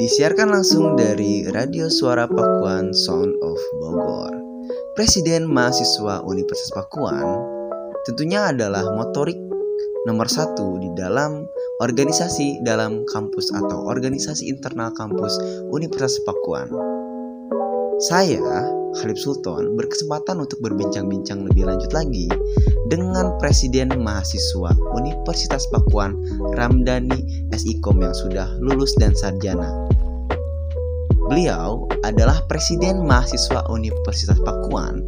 Disiarkan langsung dari Radio Suara Pakuan Sound of Bogor. Presiden Mahasiswa Universitas Pakuan tentunya adalah motorik nomor satu di dalam organisasi dalam kampus atau organisasi internal kampus Universitas Pakuan. Saya, Khalif Sultan, berkesempatan untuk berbincang-bincang lebih lanjut lagi dengan Presiden Mahasiswa Universitas Pakuan Ramdhani SIKOM yang sudah lulus dan sarjana. Beliau adalah Presiden Mahasiswa Universitas Pakuan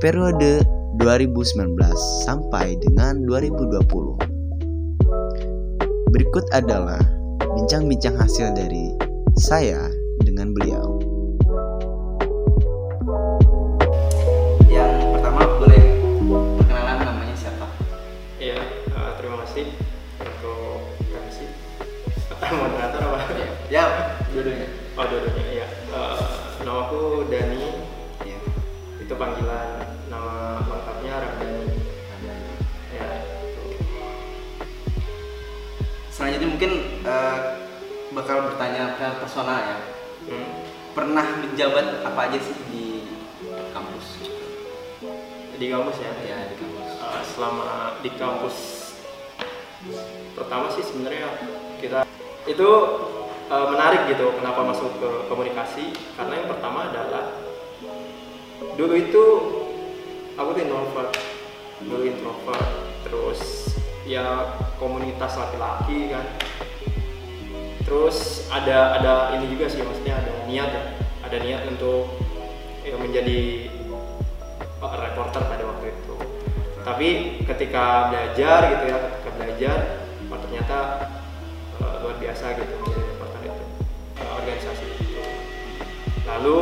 periode 2019 sampai dengan 2020. Berikut adalah bincang-bincang hasil dari saya untuk kasih moderator apa? Ya, dua-duanya. Oh, dua-duanya iya. Eh, nama aku Dani, Iya. itu panggilan nama lengkapnya Ramdhani. Ya, Selanjutnya mungkin eh, bakal bertanya ke personal ya. hmm. Pernah menjabat apa aja sih di kampus? di kampus ya. Ya di kampus. Eh, selama di kampus pertama sih sebenarnya kita itu eh, menarik gitu kenapa masuk ke komunikasi. Karena yang pertama adalah dulu itu aku tuh introvert dulu introvert. Terus ya komunitas laki-laki kan. Terus ada ada ini juga sih maksudnya ada niat ya. Ada niat untuk ya, menjadi oh, reporter pada waktu itu. Tapi ketika belajar gitu ya belajar oh, ternyata eh, luar biasa gitu menjadi reporter itu eh, organisasi itu. Lalu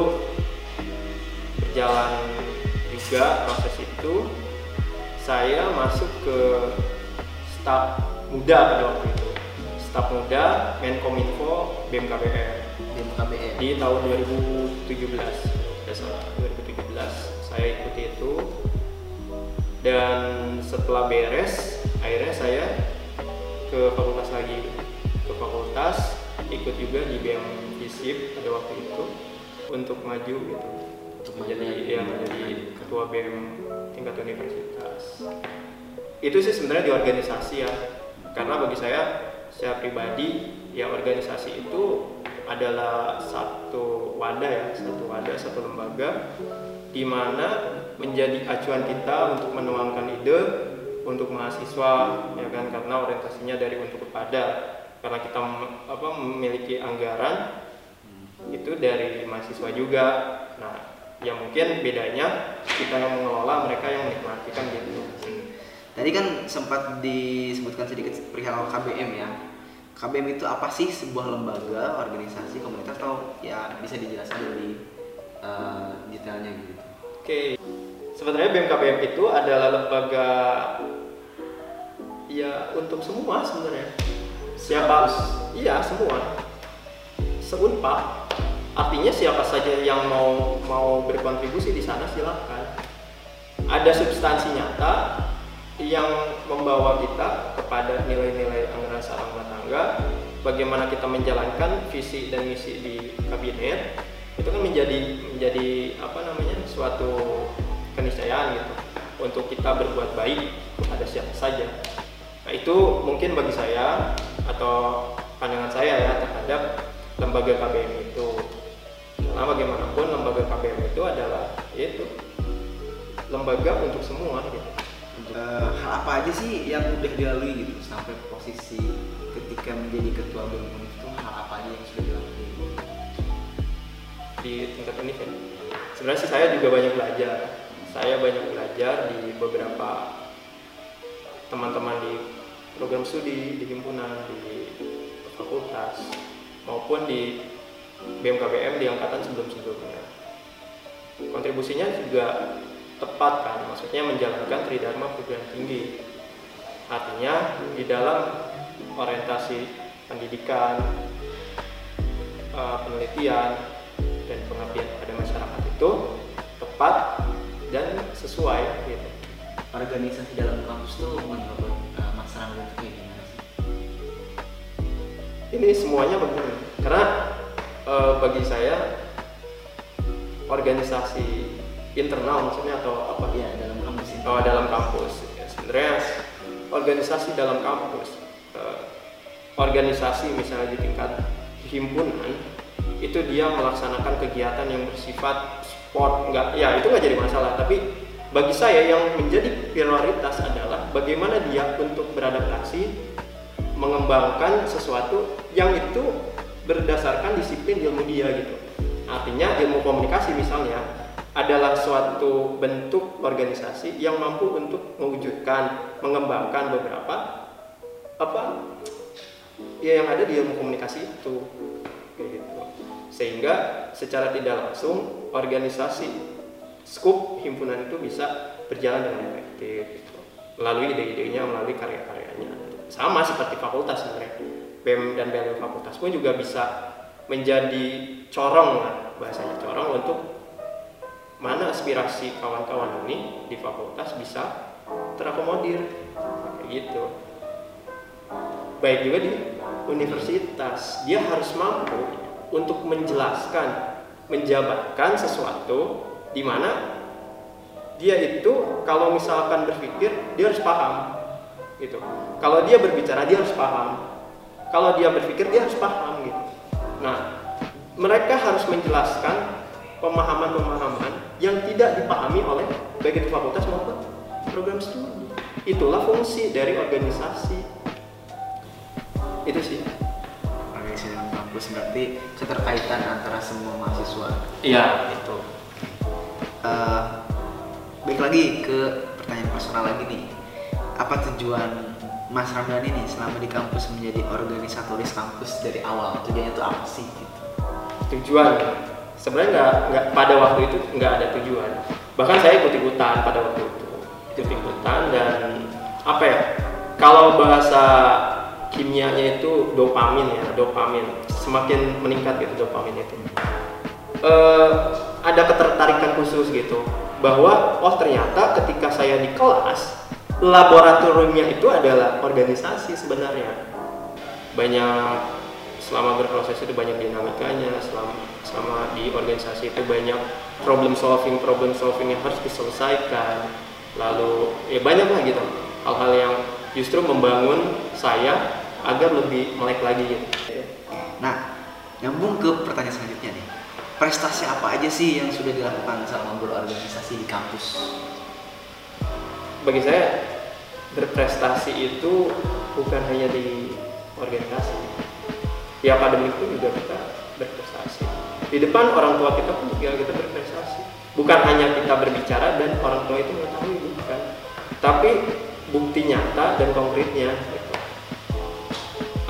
berjalan juga proses itu saya masuk ke staf muda pada waktu itu. Staf muda Menkominfo BMKBR BMKBR. di tahun 2017 tidak salah 2017 saya ikuti itu. Dan setelah beres akhirnya saya ke fakultas lagi. Ke fakultas ikut juga di BM Visip pada waktu itu untuk maju gitu. Untuk menjadi ya menjadi ketua BM tingkat universitas. Itu sih sebenarnya di organisasi ya. Karena bagi saya saya pribadi ya organisasi itu adalah satu wadah ya satu wadah satu lembaga di mana menjadi acuan kita untuk menuangkan ide untuk mahasiswa ya kan karena orientasinya dari untuk kepada karena kita apa memiliki anggaran itu dari mahasiswa juga nah ya mungkin bedanya kita yang mengelola mereka yang menikmati kan gitu Tadi kan sempat disebutkan sedikit perihal KBM ya. KBM itu apa sih? Sebuah lembaga, organisasi, komunitas atau ya bisa dijelaskan lebih eh, detailnya gitu. Oke, sebenarnya BMKBM itu adalah lembaga ya untuk semua sebenarnya. Siapa? Iya semua. Seunpak. Artinya siapa saja yang mau mau berkontribusi di sana silahkan. Ada substansi nyata yang membawa kita kepada nilai-nilai anggaran rumah rumah tangga. Bagaimana kita menjalankan visi dan misi di kabinet itu kan menjadi menjadi apa namanya suatu keniscayaan gitu untuk kita berbuat baik kepada siapa saja. Nah itu mungkin bagi saya atau pandangan saya ya terhadap lembaga KBM itu. Karena bagaimanapun lembaga KBM itu adalah itu lembaga untuk semua gitu. Eh, hal apa aja sih yang udah dilalui gitu sampai posisi ketika menjadi ketua BEM itu hal apa aja yang sudah dilalui? di tingkat univ ya. Sebenarnya sih saya juga banyak belajar. Saya banyak belajar di beberapa teman-teman di program studi, di himpunan, di fakultas, maupun di BMKBM di angkatan sebelum-sebelumnya. Kontribusinya juga tepat kan, maksudnya menjalankan tridharma perguruan tinggi. Artinya di dalam orientasi pendidikan, eh, penelitian, dan pengabdian pada masyarakat itu tepat dan sesuai gitu. Organisasi dalam kampus tuh menurut eh, Mas Rangga itu kayak gimana sih? ini semuanya begini karena eh, bagi saya organisasi internal maksudnya atau apa ya dalam kampus ini oh, dalam kampus ya, sebenarnya organisasi dalam kampus eh, organisasi misalnya di tingkat himpunan itu dia melaksanakan kegiatan yang bersifat sport enggak ya itu nggak jadi masalah. Tapi bagi saya yang menjadi prioritas adalah bagaimana dia untuk beradaptasi mengembangkan sesuatu yang itu berdasarkan disiplin ilmu dia gitu. Artinya ilmu komunikasi misalnya adalah suatu bentuk organisasi yang mampu untuk mewujudkan mengembangkan beberapa apa ya yang ada di ilmu komunikasi itu gitu. Sehingga secara tidak langsung organisasi skup himpunan itu bisa berjalan dengan efektif gitu. melalui ide-idenya melalui karya-karyanya. Sama seperti fakultas sebenarnya. BEM dan BLM fakultas pun juga bisa menjadi corong lah bahasanya corong untuk mana aspirasi kawan-kawan ini di fakultas bisa terakomodir. Kayak gitu. Baik juga di universitas. Dia harus mampu untuk menjelaskan menjabarkan sesuatu di mana dia itu kalau misalkan berpikir dia harus paham gitu. Kalau dia berbicara dia harus paham. Kalau dia berpikir dia harus paham gitu. Nah mereka harus menjelaskan pemahaman-pemahaman yang tidak dipahami oleh baik itu fakultas maupun program studi. Itulah fungsi dari organisasi. Itu sih. Organisasi kampus berarti keterkaitan antara semua mahasiswa. Iya. Itu. Eh, baik lagi ke pertanyaan personal lagi nih. Apa tujuan Mas Ramdan ini selama di kampus menjadi organisatoris kampus dari awal? Tujuannya itu apa sih gitu? Tujuan? Sebenarnya nggak nggak pada waktu itu nggak ada tujuan. Bahkan saya ikut ikutan pada waktu itu. Ikut ikutan dan apa ya kalau bahasa kimianya itu dopamin ya dopamin. Semakin meningkat gitu dopamin itu. Eh, ada ketertarikan khusus gitu bahwa oh ternyata ketika saya di kelas laboratoriumnya itu adalah organisasi sebenarnya. Banyak selama berproses itu banyak dinamikanya selama selama di organisasi itu banyak problem solving problem solving yang harus diselesaikan. Lalu ya banyak lah gitu hal-hal yang justru membangun saya agar lebih melek lagi. Gitu. nah nyambung ke pertanyaan selanjutnya nih. Prestasi apa aja sih yang sudah dilakukan selama berorganisasi di kampus? Bagi saya berprestasi itu bukan hanya di organisasi. Di akademik pun juga kita berprestasi. Di depan orang tua kita pun juga kita berprestasi. Bukan hanya kita berbicara dan orang tua itu mengetahui bukan. Tapi bukti nyata dan konkretnya.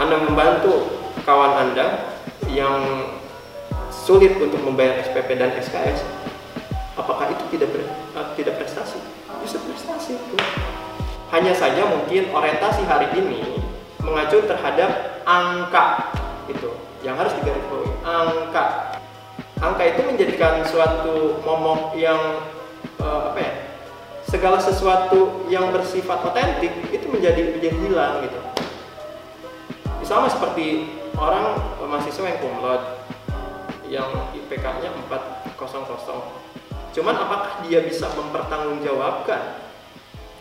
Anda membantu kawan anda yang sulit untuk membayar SPP dan SKS apakah itu tidak ber, eh, tidak prestasi? Bisa prestasi itu. Hanya saja mungkin orientasi hari ini mengacu terhadap angka itu yang harus digarisbawahi angka. Angka itu menjadikan suatu momok yang eh, apa ya segala sesuatu yang bersifat otentik itu menjadi menjadi hilang gitu sama seperti orang mahasiswa yang kumlot yang IPK-nya 400 cuman apakah dia bisa mempertanggungjawabkan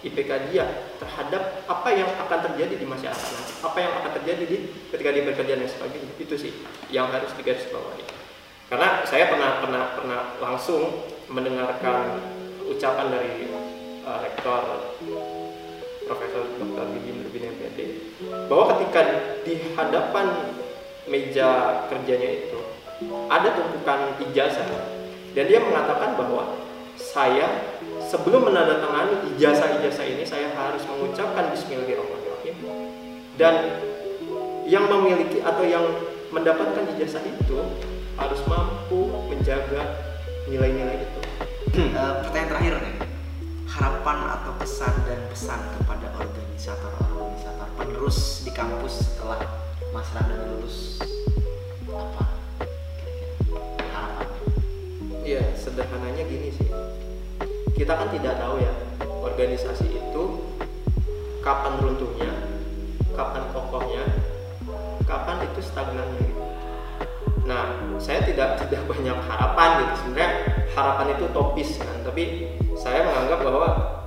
IPK dia terhadap apa yang akan terjadi di masyarakat apa yang akan terjadi di ketika dia bekerja dan sebagainya? Itu sih yang harus digarisbawahi. Karena saya pernah pernah pernah langsung mendengarkan ucapan dari uh, rektor Profesor Dr. Didi Nurbin MPD bahwa ketika di hadapan meja kerjanya itu ada tumpukan ijazah dan dia mengatakan bahwa saya sebelum menandatangani ijazah-ijazah ini saya harus mengucapkan Bismillahirrahmanirrahim dan yang memiliki atau yang mendapatkan ijazah itu harus mampu menjaga nilai-nilai itu. Eh, pertanyaan terakhir nih harapan atau pesan pesan kepada organisator-organisator penerus di kampus setelah Mas Randa lulus apa harapan Iya, sederhananya gini sih. Kita kan tidak tahu ya organisasi itu kapan runtuhnya, kapan kokohnya, kapan itu stagnan gitu. Nah, saya tidak tidak banyak harapan gitu. Sebenarnya harapan itu topis kan, tapi saya menganggap bahwa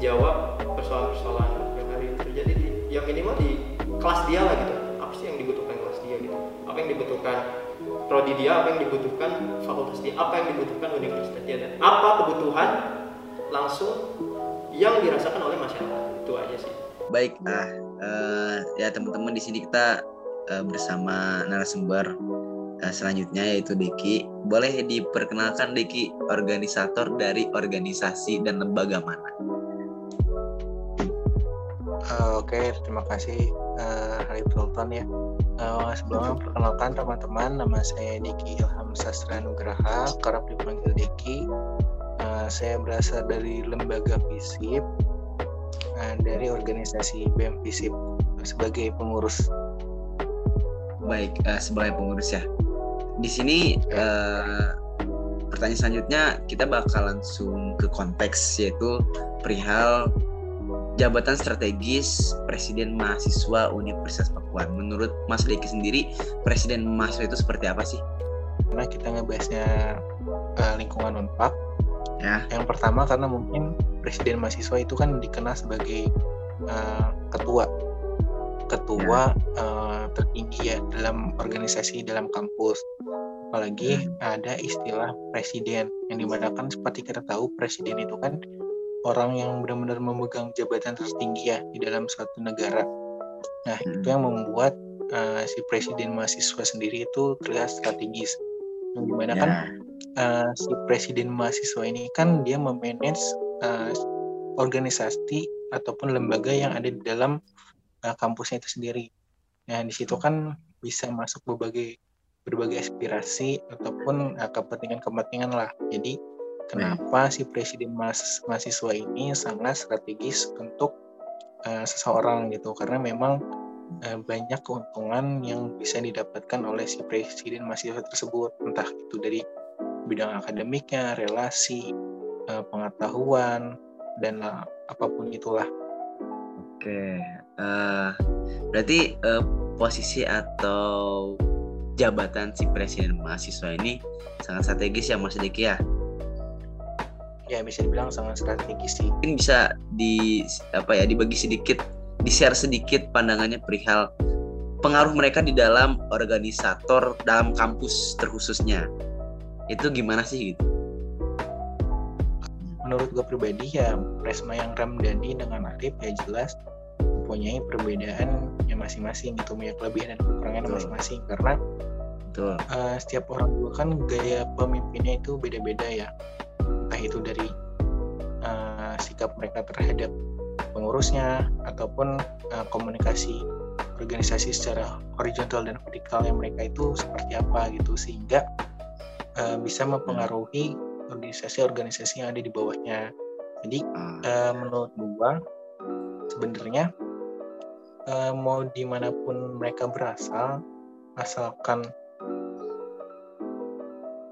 menjawab persoalan-persoalan yang hari ini terjadi di yang minimal di kelas dia lah gitu. Apa sih yang dibutuhkan kelas dia gitu? Apa yang dibutuhkan prodi dia, apa yang dibutuhkan fakultas dia, apa yang dibutuhkan universitas dia dan apa kebutuhan langsung yang dirasakan oleh masyarakat itu aja sih. Baik, ah uh, ya teman-teman di sini kita uh, bersama narasumber uh, selanjutnya yaitu Deki. Boleh diperkenalkan Deki organisator dari organisasi dan lembaga mana? Uh, Oke, okay, terima kasih uh, Harif Sultan ya. Uh, sebelumnya perkenalkan teman-teman, nama saya Diki Ilham Sastra Nugraha, kerap dipanggil Diki. Uh, saya berasal dari lembaga FISIP, uh, dari organisasi BEM FISIP sebagai pengurus. Baik, uh, sebagai pengurus ya. Di sini uh, pertanyaan selanjutnya kita bakal langsung ke konteks yaitu perihal jabatan strategis Presiden Mahasiswa Universitas Pakuan. Menurut Mas Deki sendiri, Presiden Mahasiswa itu seperti apa sih? Karena kita ngebahasnya uh, lingkungan Unpad. Ya. Yang pertama karena mungkin Presiden Mahasiswa itu kan dikenal sebagai uh, ketua ketua ya. uh, tertinggi ya dalam organisasi dalam kampus apalagi hmm. ada istilah presiden yang di mana kan seperti kita tahu presiden itu kan orang yang benar-benar memegang jabatan tertinggi ya di dalam suatu negara. Nah, hmm. itu yang membuat uh, si presiden mahasiswa sendiri itu terlihat strategis. Yang di mana yeah. kan uh, si presiden mahasiswa ini kan dia memanage uh, organisasi ataupun lembaga yang ada di dalam uh, kampusnya itu sendiri. Nah, di situ kan bisa masuk berbagai berbagai aspirasi ataupun kepentingan-kepentingan lah. Jadi kenapa si presiden mas mahasiswa ini sangat strategis untuk uh, seseorang gitu karena memang uh, banyak keuntungan yang bisa didapatkan oleh si presiden mahasiswa tersebut entah itu dari bidang akademiknya, relasi, uh, pengetahuan dan uh, apa pun itulah. Oke, uh, berarti uh, posisi atau jabatan si presiden mahasiswa ini sangat strategis ya Mas Diki ya? Ya bisa dibilang sangat strategis sih. Mungkin bisa di apa ya dibagi sedikit, di share sedikit pandangannya perihal pengaruh mereka di dalam organisator dalam kampus terkhususnya. Itu gimana sih gitu? Menurut gue pribadi ya Presma yang Ramdhani dengan Arif ya jelas mempunyai perbedaan yang masing-masing gitu punya kelebihan dan kekurangan masing-masing karena Betul. Uh, setiap orang juga kan gaya pemimpinnya itu beda-beda ya itu dari uh, sikap mereka terhadap pengurusnya ataupun uh, komunikasi organisasi secara horizontal dan vertikal yang mereka itu seperti apa gitu sehingga uh, bisa mempengaruhi organisasi-organisasi yang ada di bawahnya. Jadi uh, menurut gua sebenarnya uh, mau di mana pun mereka berasal asalkan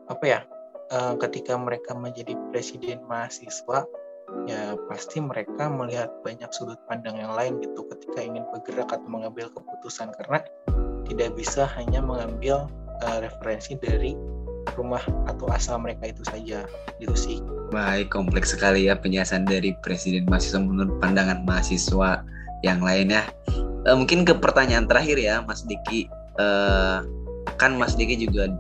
apa ya uh, ketika mereka menjadi presiden mahasiswa ya pasti mereka melihat banyak sudut pandang yang lain gitu ketika ingin bergerak atau mengambil keputusan karena tidak bisa hanya mengambil uh, referensi dari rumah atau asal mereka itu saja gitu sih. Baik, kompleks sekali ya penjelasan dari presiden mahasiswa menurut pandangan mahasiswa yang lainnya. Uh, mungkin ke pertanyaan terakhir ya, Mas Diki. Uh, kan Mas Diki juga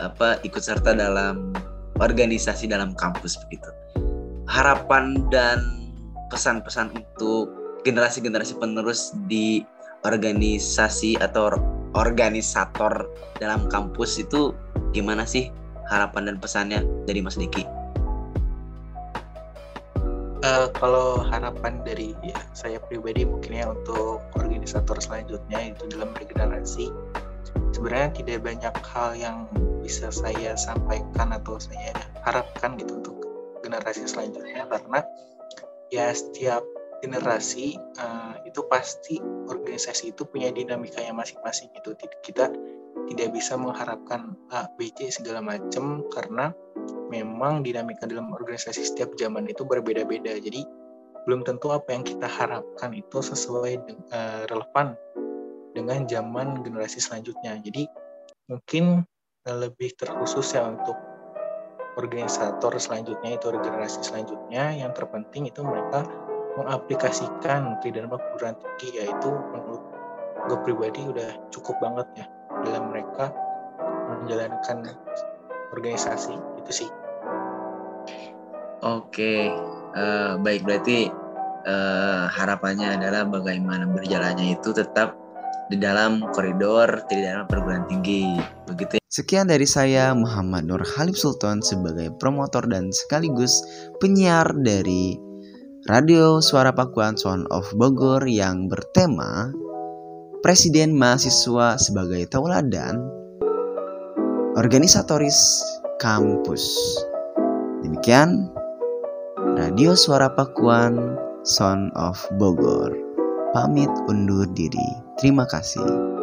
apa ikut serta dalam organisasi dalam kampus begitu. Harapan dan pesan-pesan untuk generasi-generasi penerus di organisasi atau organisator dalam kampus itu gimana sih harapan dan pesannya dari Mas Diki? Uh, kalau harapan dari ya, saya pribadi mungkin ya untuk organisator selanjutnya itu dalam regenerasi sebenarnya tidak banyak hal yang bisa saya sampaikan atau saya harapkan gitu untuk generasi selanjutnya karena ya setiap generasi uh, itu pasti organisasi itu punya dinamika yang masing-masing itu kita tidak bisa mengharapkan A, B, C segala macam karena memang dinamika dalam organisasi setiap zaman itu berbeda-beda. Jadi belum tentu apa yang kita harapkan itu sesuai dengan, uh, relevan dengan zaman generasi selanjutnya. Jadi mungkin lebih terkhusus ya untuk organisator selanjutnya itu generasi selanjutnya yang terpenting itu mereka mengaplikasikan tridharma perguruan tinggi yaitu menurut gue pribadi udah cukup banget ya dalam mereka menjalankan organisasi itu sih. Oke, uh, baik berarti uh, harapannya adalah bagaimana berjalannya itu tetap di dalam koridor di dalam perguruan tinggi begitu ya. Sekian dari saya Muhammad Nur Halif Sultan sebagai promotor dan sekaligus penyiar dari Radio Suara Pakuan Sound of Bogor yang bertema Presiden Mahasiswa sebagai tauladan Organisatoris Kampus. Demikian Radio Suara Pakuan Sound of Bogor. Pamit undur diri. Terima kasih.